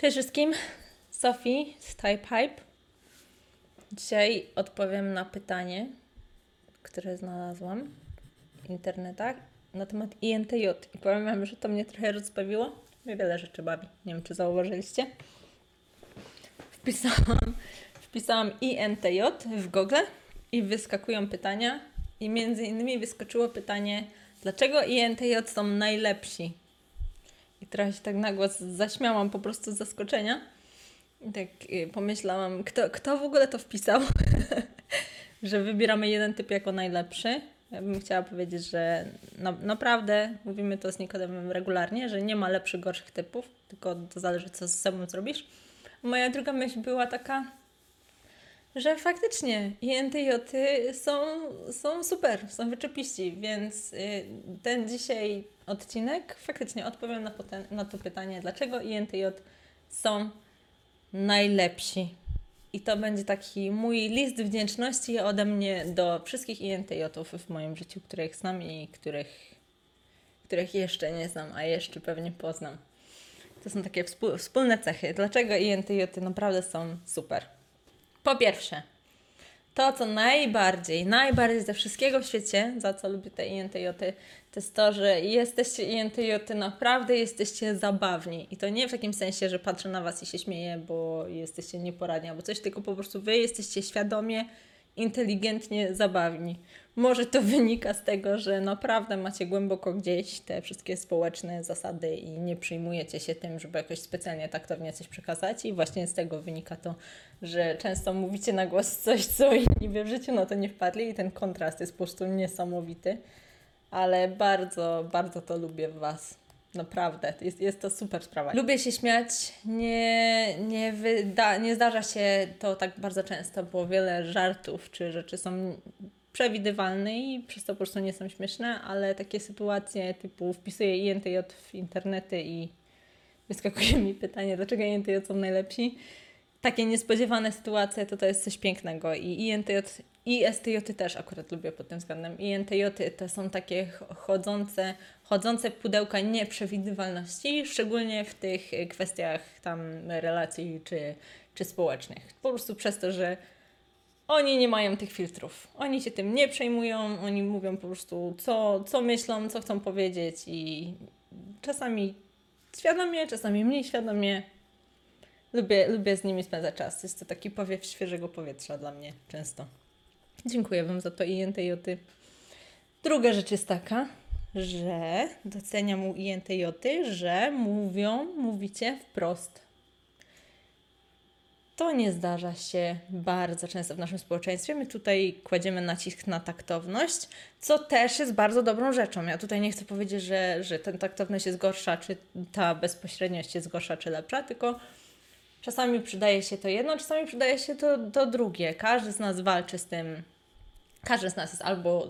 Cześć wszystkim, Sophie z Type. Dzisiaj odpowiem na pytanie, które znalazłam w internetach na temat INTJ. I powiem Wam, że to mnie trochę rozbawiło. Mnie wiele rzeczy bawi. Nie wiem, czy zauważyliście. Wpisałam, wpisałam INTJ w Google i wyskakują pytania. I między innymi wyskoczyło pytanie, dlaczego INTJ są najlepsi? Trochę się tak na głos zaśmiałam po prostu z zaskoczenia. I tak y, pomyślałam, kto, kto w ogóle to wpisał, że wybieramy jeden typ jako najlepszy. Ja bym chciała powiedzieć, że na, naprawdę mówimy to z Nikodemem regularnie, że nie ma lepszych, gorszych typów, tylko to zależy, co z sobą zrobisz. Moja druga myśl była taka, że faktycznie INTJ są, są super, są wyczepiści, więc y, ten dzisiaj odcinek faktycznie odpowiem na, na to pytanie, dlaczego INTJ są najlepsi. I to będzie taki mój list wdzięczności ode mnie do wszystkich INTJ-ów w moim życiu, których znam i których, których jeszcze nie znam, a jeszcze pewnie poznam. To są takie wspólne cechy. Dlaczego INTJ naprawdę są super? Po pierwsze, to, co najbardziej, najbardziej ze wszystkiego w świecie, za co lubię te INTJ, to jest to, że jesteście INTJ, naprawdę jesteście zabawni. I to nie w takim sensie, że patrzę na Was i się śmieję, bo jesteście nieporadni albo coś, tylko po prostu Wy jesteście świadomie, inteligentnie zabawni. Może to wynika z tego, że naprawdę macie głęboko gdzieś te wszystkie społeczne zasady i nie przyjmujecie się tym, żeby jakoś specjalnie taktownie coś przekazać i właśnie z tego wynika to, że często mówicie na głos coś, co inni by w życiu na to nie wpadli i ten kontrast jest po prostu niesamowity. Ale bardzo, bardzo to lubię w Was. Naprawdę, jest, jest to super sprawa. Lubię się śmiać, nie, nie, wyda, nie zdarza się to tak bardzo często, bo wiele żartów czy rzeczy są przewidywalne i przez to po prostu nie są śmieszne, ale takie sytuacje typu wpisuję INTJ w internety i wyskakuje mi pytanie, dlaczego INTJ są najlepsi. Takie niespodziewane sytuacje to to jest coś pięknego i INTJ i STJ też akurat lubię pod tym względem. INTJ to są takie chodzące, chodzące pudełka nieprzewidywalności, szczególnie w tych kwestiach tam relacji czy, czy społecznych. Po prostu przez to, że oni nie mają tych filtrów. Oni się tym nie przejmują, oni mówią po prostu, co, co myślą, co chcą powiedzieć, i czasami świadomie, czasami mniej świadomie. Lubię, lubię z nimi spędzać czas. Jest to taki powiew świeżego powietrza dla mnie często. Dziękuję Wam za to INTJ. Druga rzecz jest taka, że doceniam u INTJ, że mówią, mówicie wprost to nie zdarza się bardzo często w naszym społeczeństwie. My tutaj kładziemy nacisk na taktowność, co też jest bardzo dobrą rzeczą. Ja tutaj nie chcę powiedzieć, że, że ten taktowność jest gorsza, czy ta bezpośredniość jest gorsza, czy lepsza, tylko czasami przydaje się to jedno, czasami przydaje się to, to drugie. Każdy z nas walczy z tym. Każdy z nas jest albo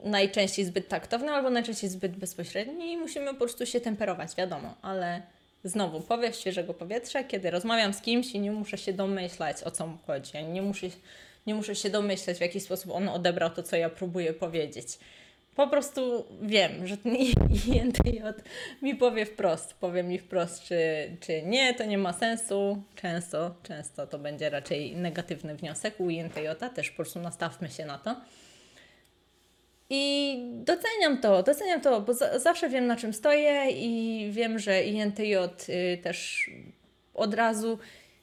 najczęściej zbyt taktowny, albo najczęściej zbyt bezpośredni i musimy po prostu się temperować, wiadomo, ale znowu powiew świeżego powietrza, kiedy rozmawiam z kimś i nie muszę się domyślać, o co mu chodzi. Nie muszę, nie muszę się domyślać, w jaki sposób on odebrał to, co ja próbuję powiedzieć. Po prostu wiem, że ten INTJ mi powie wprost, powie mi wprost, czy, czy nie, to nie ma sensu. Często, często to będzie raczej negatywny wniosek u INTJ, też po prostu nastawmy się na to. I doceniam to, doceniam to, bo za, zawsze wiem na czym stoję i wiem, że INTJ y, też od razu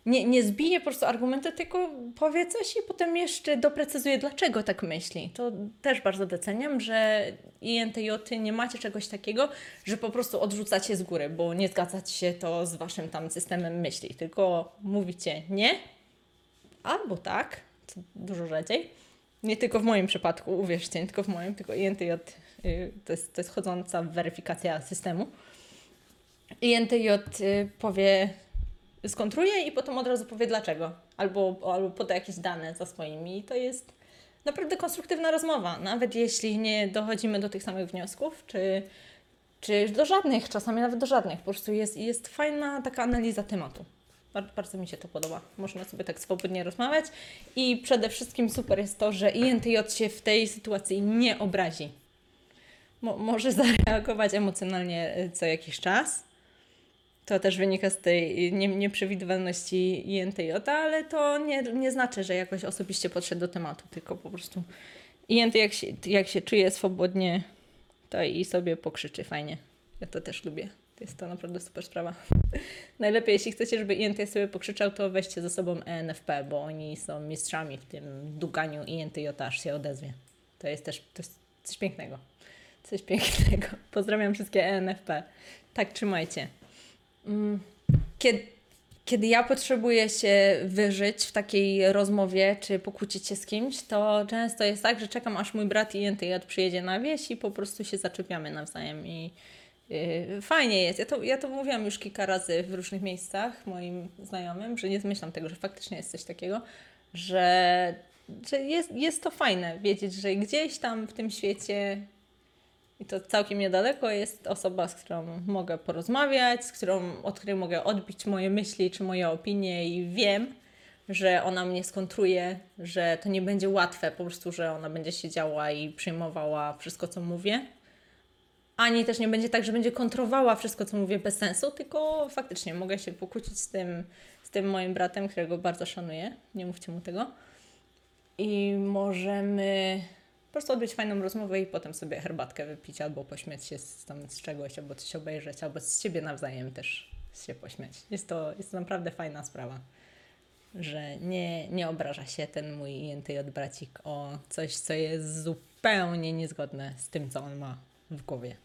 nie, nie zbije po prostu argumentu, tylko powie coś i potem jeszcze doprecyzuje, dlaczego tak myśli. To też bardzo doceniam, że INTJ nie macie czegoś takiego, że po prostu odrzucacie z góry, bo nie zgadzacie się to z waszym tam systemem myśli, tylko mówicie nie albo tak, co dużo rzadziej nie tylko w moim przypadku, uwierzcie, nie tylko w moim, tylko INTJ y, to jest, to jest chodząca weryfikacja systemu. INTJ y, powie, skontruje i potem od razu powie dlaczego, albo, albo poda jakieś dane za swoimi. I to jest naprawdę konstruktywna rozmowa, nawet jeśli nie dochodzimy do tych samych wniosków, czy, czy do żadnych, czasami nawet do żadnych. Po prostu jest, jest fajna taka analiza tematu. Bardzo mi się to podoba. Można sobie tak swobodnie rozmawiać. I przede wszystkim super jest to, że INTJ się w tej sytuacji nie obrazi. Mo może zareagować emocjonalnie y, co jakiś czas, To też wynika z tej nie, nieprzewidywalności INTJ, ale to nie, nie znaczy, że jakoś osobiście podszedł do tematu, tylko po prostu INT jak się, jak się czuje swobodnie, to i sobie pokrzyczy fajnie. Ja to też lubię. To jest to naprawdę super sprawa. Najlepiej, jeśli chcecie, żeby INT sobie pokrzyczał, to weźcie ze sobą ENFP, bo oni są mistrzami w tym dukaniu INTJ, aż się odezwie. To jest też to jest coś pięknego. Coś pięknego. Pozdrawiam wszystkie ENFP. Tak, trzymajcie. Kiedy, kiedy ja potrzebuję się wyżyć w takiej rozmowie, czy pokłócić się z kimś, to często jest tak, że czekam, aż mój brat INTJ przyjedzie na wieś i po prostu się zaczepiamy nawzajem i yy, fajnie jest. Ja to, ja to mówiłam już kilka razy w różnych miejscach moim znajomym, że nie zmyślam tego, że faktycznie jest coś takiego, że, że jest, jest to fajne wiedzieć, że gdzieś tam w tym świecie i to całkiem niedaleko jest osoba, z którą mogę porozmawiać, z którą, od której mogę odbić moje myśli czy moje opinie i wiem, że ona mnie skontruje, że to nie będzie łatwe, po prostu, że ona będzie siedziała i przyjmowała wszystko, co mówię. Ani też nie będzie tak, że będzie kontrowała wszystko, co mówię bez sensu, tylko faktycznie mogę się pokłócić z tym, z tym moim bratem, którego bardzo szanuję. Nie mówcie mu tego. I możemy po prostu odbyć fajną rozmowę i potem sobie herbatkę wypić, albo pośmiać się z, tam, z czegoś, albo coś obejrzeć, albo z siebie nawzajem też się pośmiać. Jest to, jest to naprawdę fajna sprawa, że nie, nie obraża się ten mój INTJ bracik o coś, co jest zupełnie niezgodne z tym, co on ma w głowie.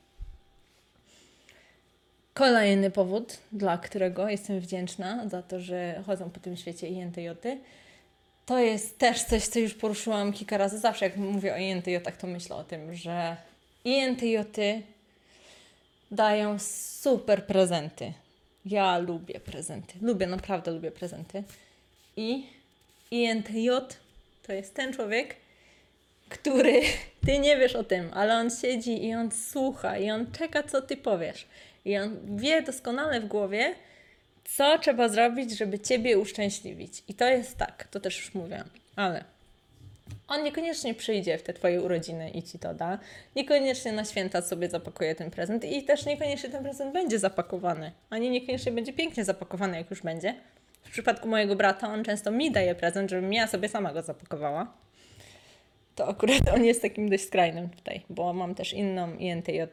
Kolejny powód, dla którego jestem wdzięczna za to, że chodzą po tym świecie INTJ, to jest też coś, co już poruszyłam kilka razy. Zawsze jak mówię o INTJ-ach, to myślę o tym, że INTJ dają super prezenty. Ja lubię prezenty. Lubię, naprawdę lubię prezenty. I INTJ to jest ten człowiek, który ty nie wiesz o tym, ale on siedzi i on słucha i on czeka, co ty powiesz. I on wie doskonale w głowie, co trzeba zrobić, żeby ciebie uszczęśliwić. I to jest tak, to też już mówiłam, ale on niekoniecznie przyjdzie w te twoje urodziny i ci to da. Niekoniecznie na święta sobie zapakuje ten prezent i też niekoniecznie ten prezent będzie zapakowany. Ani niekoniecznie będzie pięknie zapakowany, jak już będzie. W przypadku mojego brata on często mi daje prezent, żebym ja sobie sama go zapakowała. To akurat on jest takim dość skrajnym tutaj, bo mam też inną INTJ y,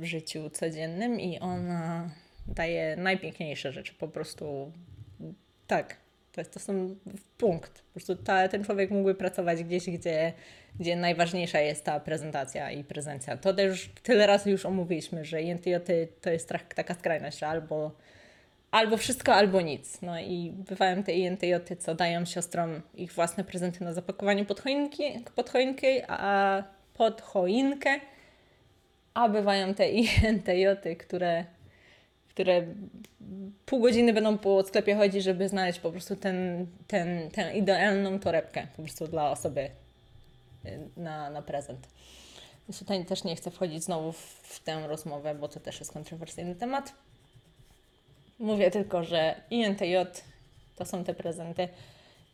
w życiu codziennym i ona daje najpiękniejsze rzeczy. Po prostu tak, to, jest, to są punkt. Po prostu ta, ten człowiek mógłby pracować gdzieś, gdzie, gdzie najważniejsza jest ta prezentacja i prezencja. To też tyle razy już omówiliśmy, że INTJ to jest tak, taka skrajność, że albo, albo wszystko, albo nic. No i bywają te INTJ, co dają siostrom ich własne prezenty na zapakowanie pod, choinki, pod choinkę, a pod choinkę, a bywają te INTJ, które które pół godziny będą po sklepie chodzić, żeby znaleźć po prostu ten, ten, tę idealną torebkę po prostu dla osoby y, na, na prezent. Więc tutaj też nie chcę wchodzić znowu w, w tę rozmowę, bo to też jest kontrowersyjny temat. Mówię tylko, że INTJ to są te prezenty.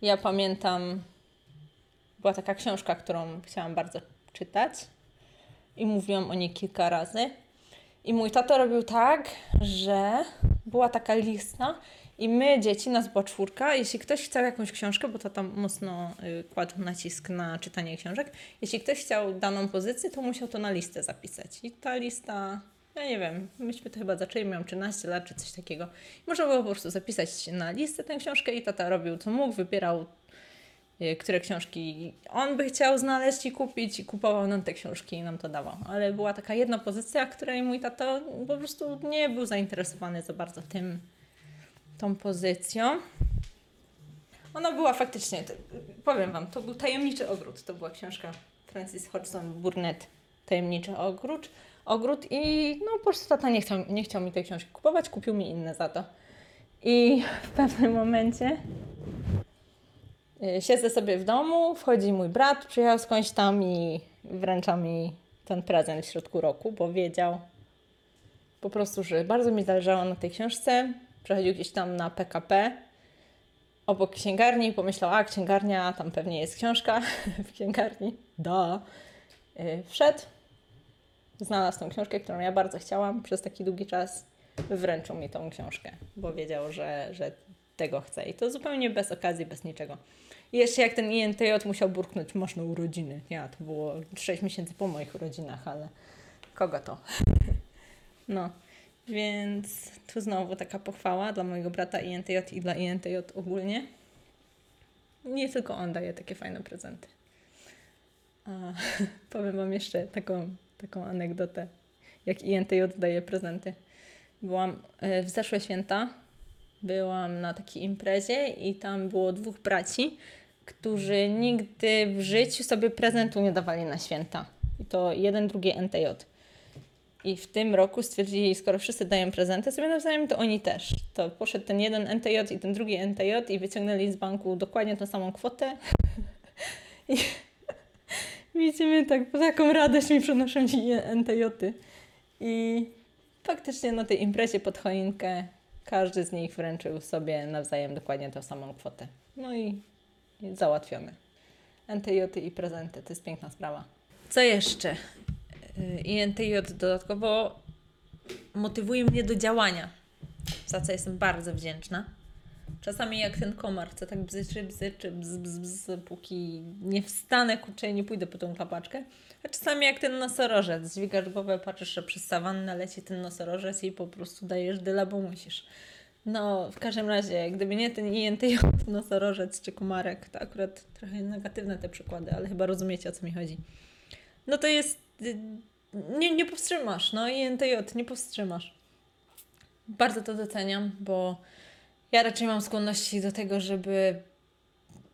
Ja pamiętam, była taka książka, którą chciałam bardzo czytać i mówiłam o niej kilka razy. I mój tato robił tak, że była taka lista i my, dzieci, nas była czwórka, jeśli ktoś chciał jakąś książkę, bo to tam mocno y, kładł nacisk na czytanie książek, jeśli ktoś chciał daną pozycję, to musiał to na listę zapisać. I ta lista, ja nie wiem, myśmy to chyba zaczęli, miałem 13 lat czy coś takiego. Można było po prostu zapisać na listę tę książkę i tata robił co mógł, wybierał które książki on by chciał znaleźć i kupić i kupował nam te książki i nam to dawał. Ale była taka jedna pozycja, której mój tato po prostu nie był zainteresowany za bardzo tym, tą pozycją. Ona była faktycznie, powiem Wam, to był Tajemniczy Ogród. To była książka Francis Hodgson Burnett, Tajemniczy Ogród. Ogród i no po prostu tata nie chciał, nie chciał mi tej książki kupować, kupił mi inne za to. I w pewnym momencie Y, siedzę sobie w domu, wchodzi mój brat, przyjechał skądś tam i wręcza mi ten prezent w środku roku, bo wiedział po prostu, że bardzo mi zależało na tej książce. Przechodził gdzieś tam na PKP obok księgarni i pomyślał, a księgarnia, tam pewnie jest książka w księgarni. Da. Y, wszedł, znalazł tą książkę, którą ja bardzo chciałam przez taki długi czas wręczył mi tą książkę, bo wiedział, że, że tego chce. I to zupełnie bez okazji, bez niczego. I jeszcze jak ten INTJ musiał burknąć, masz na urodziny. Ja, to było 6 miesięcy po moich urodzinach, ale kogo to? No, więc tu znowu taka pochwała dla mojego brata INTJ i dla INTJ ogólnie. Nie tylko on daje takie fajne prezenty. A, powiem Wam jeszcze taką, taką anegdotę, jak INTJ daje prezenty. Byłam e, w zeszłe święta, byłam na takiej imprezie i tam było dwóch braci, którzy nigdy w życiu sobie prezentu nie dawali na święta. I to jeden, drugi NTJ. I w tym roku stwierdzili, skoro wszyscy dają prezenty sobie nawzajem, to oni też. To poszedł ten jeden NTJ i ten drugi NTJ i wyciągnęli z banku dokładnie tą samą kwotę. I widzimy tak, taką radość mi przynoszą ci NTJ-y. I faktycznie na tej imprezie pod choinkę każdy z nich wręczył sobie nawzajem dokładnie tą samą kwotę. No i, załatwione. NTJ i prezenty, to jest piękna sprawa. Co jeszcze? I NTJ dodatkowo motywuje mnie do działania, za co jestem bardzo wdzięczna. Czasami jak ten komar, co tak bzyczy, bzyczy, bzz, bzz, bzz, póki nie wstanę, kurczę, nie pójdę po tą klapaczkę. A czasami jak ten nosorożec, dźwigasz głowę, patrzysz, że przez sawannę leci ten nosorożec i po prostu dajesz dyla, bo musisz. No, w każdym razie, gdyby nie ten INTJ, nosorożec czy komarek, to akurat trochę negatywne te przykłady, ale chyba rozumiecie, o co mi chodzi. No to jest... Nie, nie powstrzymasz, no INTJ, nie powstrzymasz. Bardzo to doceniam, bo ja raczej mam skłonności do tego, żeby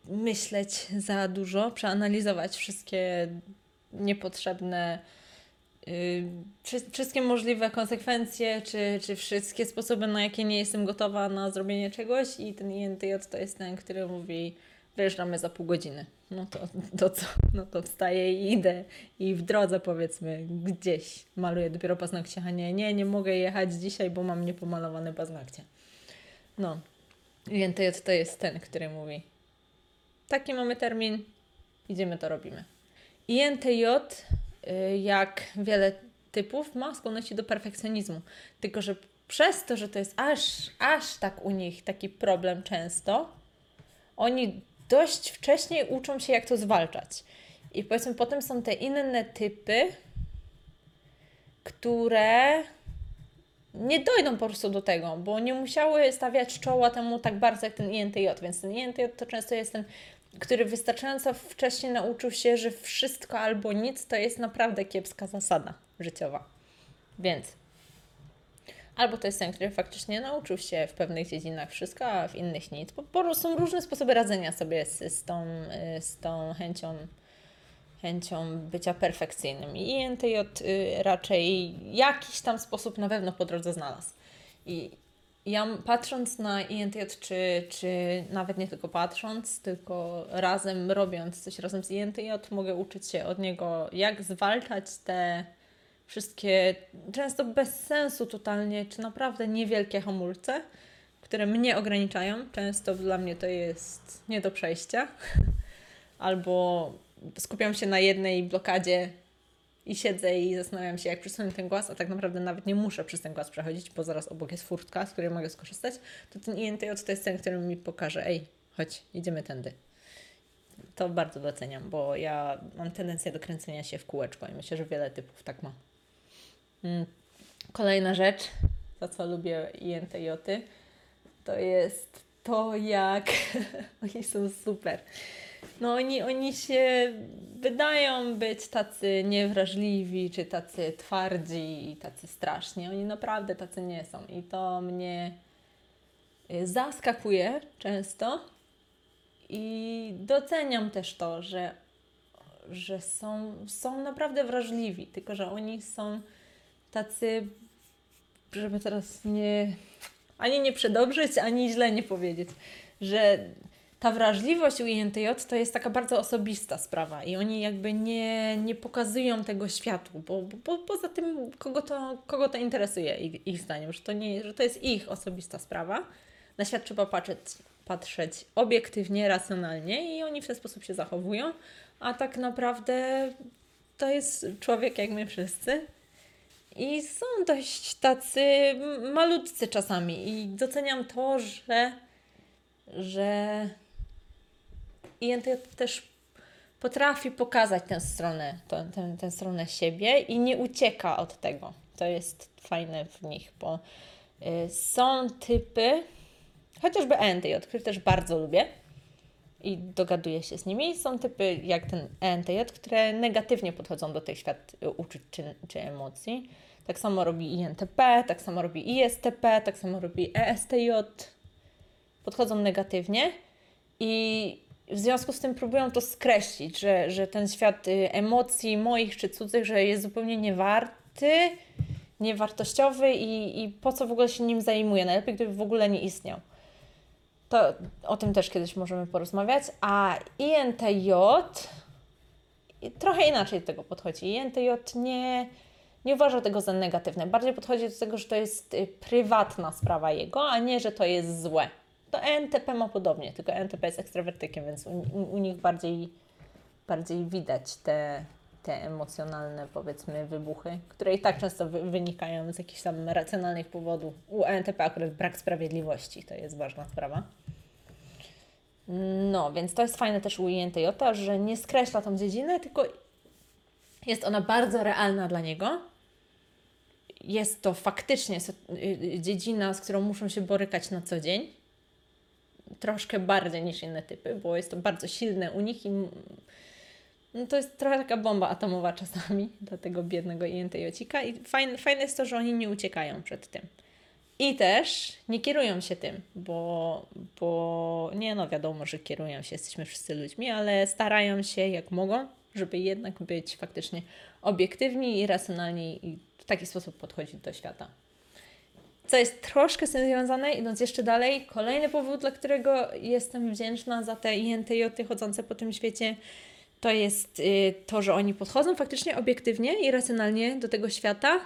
myśleć za dużo, przeanalizować wszystkie niepotrzebne, yy, wszystkie możliwe konsekwencje, czy, czy wszystkie sposoby, na jakie nie jestem gotowa na zrobienie czegoś i ten INTJ to jest ten, który mówi wyjeżdżamy za pół godziny. No to, to co? No to wstaję i idę i w drodze powiedzmy gdzieś maluję dopiero paznokcie, a nie, nie, nie mogę jechać dzisiaj, bo mam niepomalowane paznokcie. No, INTJ to jest ten, który mówi taki mamy termin, idziemy to robimy. INTJ, y, jak wiele typów, ma skłonności do perfekcjonizmu. Tylko, że przez to, że to jest aż, aż tak u nich taki problem często, oni dość wcześnie uczą się, jak to zwalczać. I powiedzmy, potem są te inne typy, które nie dojdą po prostu do tego, bo nie musiały stawiać czoła temu tak bardzo jak ten INTJ, więc ten INTJ to często jest ten, który wystarczająco wcześnie nauczył się, że wszystko albo nic to jest naprawdę kiepska zasada życiowa. Więc albo to jest ten, który faktycznie nauczył się w pewnych dziedzinach wszystko, a w innych nic. Po, po są różne sposoby radzenia sobie z, z, tą, z tą chęcią chęcią bycia perfekcyjnym. I INTJ y, raczej jakiś tam sposób na pewno po drodze znalazł. I ja patrząc na INTJ, czy, czy nawet nie tylko patrząc, tylko razem robiąc coś razem z INTJ, mogę uczyć się od niego, jak zwalczać te wszystkie często bez sensu totalnie, czy naprawdę niewielkie hamulce, które mnie ograniczają. Często dla mnie to jest nie do przejścia. Albo skupiam się na jednej blokadzie i siedzę i zastanawiam się, jak przesunę ten głaz, a tak naprawdę nawet nie muszę przez ten głaz przechodzić, bo zaraz obok jest furtka, z której mogę skorzystać, to ten INTJ to jest ten, który mi pokaże, ej, chodź, idziemy tędy. To bardzo doceniam, bo ja mam tendencję do kręcenia się w kółeczko i myślę, że wiele typów tak ma. Mm. Kolejna rzecz, za co lubię INTJ, to jest to, jak oni są super no oni, oni się wydają być tacy niewrażliwi, czy tacy twardzi i tacy straszni. Oni naprawdę tacy nie są. I to mnie y, zaskakuje często. I doceniam też to, że, że są, są naprawdę wrażliwi, tylko że oni są tacy, żeby teraz nie ani nie przedobrzyć, ani źle nie powiedzieć, że ta wrażliwość u INTJ to jest taka bardzo osobista sprawa i oni jakby nie, nie pokazują tego światu, bo, bo poza tym kogo to, kogo to interesuje ich, ich zdaniem, że to, nie, że to jest ich osobista sprawa. Na świat trzeba patrzeć, patrzeć obiektywnie, racjonalnie i oni w ten sposób się zachowują, a tak naprawdę to jest człowiek jak my wszyscy I są dość tacy malutcy czasami. I doceniam to, że, że INTJ też potrafi pokazać tę stronę, tę, tę, tę stronę siebie i nie ucieka od tego. To jest fajne w nich, bo y, są typy, chociażby ENTJ, który też bardzo lubię i dogaduję się z nimi. Są typy jak ten ENTJ, które negatywnie podchodzą do tych świat y, uczuć czy, czy emocji. Tak samo robi INTP, tak samo robi ISTP, tak samo robi ESTJ. Podchodzą negatywnie i w związku z tym próbują to skreślić, że, że ten świat y, emocji moich czy cudzych, że jest zupełnie niewarty, niewartościowy i, i po co w ogóle się nim zajmuje. Najlepiej, gdyby w ogóle nie istniał. To o tym też kiedyś możemy porozmawiać. A INTJ trochę inaczej do tego podchodzi. INTJ nie, nie uważa tego za negatywne. Bardziej podchodzi do tego, że to jest y, prywatna sprawa jego, a nie, że to jest złe. To ENTP ma podobnie, tylko ENTP jest ekstrawertykiem, więc u, u, nich bardziej, bardziej widać te, te emocjonalne, powiedzmy, wybuchy, które i tak często wy, wynikają z jakichś tam racjonalnych powodów. U ENTP akurat brak sprawiedliwości, to jest ważna sprawa. No, więc to jest fajne też u INTJ, że nie skreśla tą dziedzinę, tylko jest ona bardzo realna dla niego. Jest to faktycznie y- y- dziedzina, z którą muszą się borykać na co dzień. Troszkę bardziej niż inne typy, bo jest to bardzo silne u nich i no to jest trochę taka bomba atomowa czasami dla tego biednego INTJ-cika i fajne, fajne jest to, że oni nie uciekają przed tym. I też nie kierują się tym, bo, bo nie no wiadomo, że kierują się, jesteśmy wszyscy ludźmi, ale starają się jak mogą, żeby jednak być faktycznie obiektywni i racjonalni i w taki sposób podchodzić do świata. Co jest troszkę z tym związane, idąc jeszcze dalej, kolejny powód, dla którego jestem wdzięczna za te INTJ chodzące po tym świecie, to jest y, to, że oni podchodzą faktycznie obiektywnie i racjonalnie do tego świata,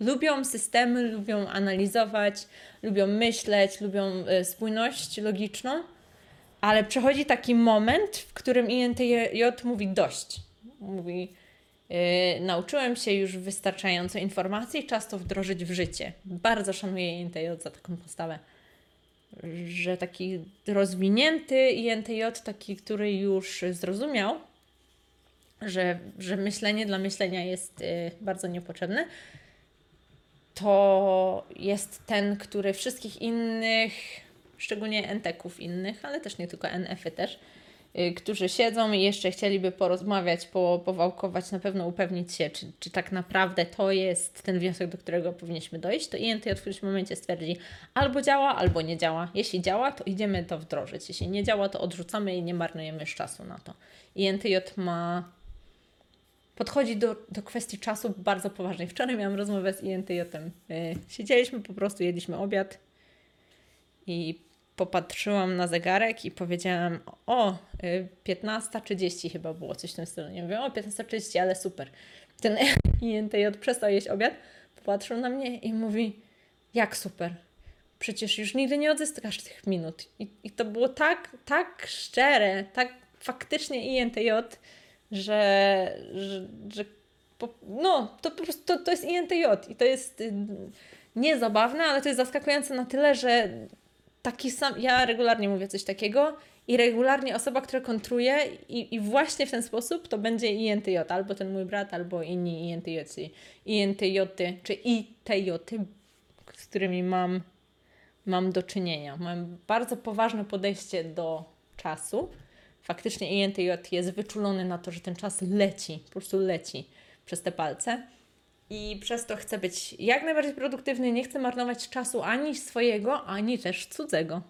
lubią systemy, lubią analizować, lubią myśleć, lubią y, spójność logiczną, ale przychodzi taki moment, w którym INTJ mówi dość. Mówi, nauczyłem się już wystarczająco informacji, czas to wdrożyć w życie. Bardzo szanuję INTJ za taką postawę. Że taki rozwinięty INTJ, taki, który już zrozumiał, że, że myślenie dla myślenia jest y, bardzo niepotrzebne, to jest ten, który wszystkich innych, szczególnie NTK-ów innych, ale też nie tylko NF-y też, y, którzy siedzą i jeszcze chcieliby porozmawiać, po, powałkować, na pewno upewnić się, czy, czy tak naprawdę to jest ten wniosek, do którego powinniśmy dojść, to INTJ w którymś momencie stwierdzi albo działa, albo nie działa. Jeśli działa, to idziemy to wdrożyć. Jeśli nie działa, to odrzucamy i nie marnujemy już czasu na to. INTJ ma podchodzi do, do kwestii czasu bardzo poważnie. Wczoraj miałam rozmowę z INTJ-em. Yy, siedzieliśmy po prostu, jedliśmy obiad i popatrzyłam na zegarek i powiedziałam, o, y, 15.30 chyba było, coś w tym stylu. Nie mówię, o, 15.30, ale super. Ten INTJ przestał jeść obiad, popatrzył na mnie i mówi, jak super. Przecież już nigdy nie odzyskasz tych minut. I, i to było tak, tak szczere, tak faktycznie INTJ, że, że, że po, no, to po prostu to, to jest INTJ i to jest y, niezabawne, ale to jest zaskakujące na tyle, że taki sam, ja regularnie mówię coś takiego i regularnie osoba, która kontruje i, i właśnie w ten sposób to będzie INTJ, albo ten mój brat, albo inni INTJ, INTJ czy ITJ, z którymi mam, mam do czynienia. Mam bardzo poważne podejście do czasu. Faktycznie INTJ jest wyczulony na to, że ten czas leci, po prostu leci przez te palce. I przez to chcę być jak najbardziej produktywny, nie chcę marnować czasu ani swojego, ani też cudzego.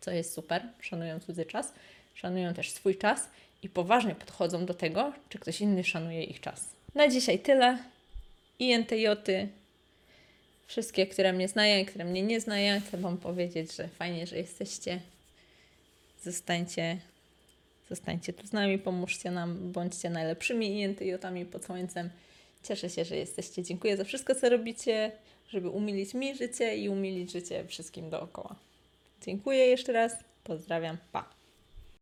Co jest super, szanują cudzy czas, szanują też swój czas i poważnie podchodzą do tego, czy ktoś inny szanuje ich czas. Na dzisiaj tyle. INTJ, wszystkie, które mnie znają które mnie nie znają, chcę Wam powiedzieć, że fajnie, że jesteście. Zostańcie, zostańcie tu z nami, pomóżcie nam, bądźcie najlepszymi INTJ-ami pod słońcem. Cieszę się, że jesteście. Dziękuję za wszystko, co robicie, żeby umilić mi życie i umilić życie wszystkim dookoła. Dziękuję jeszcze raz. Pozdrawiam. Pa.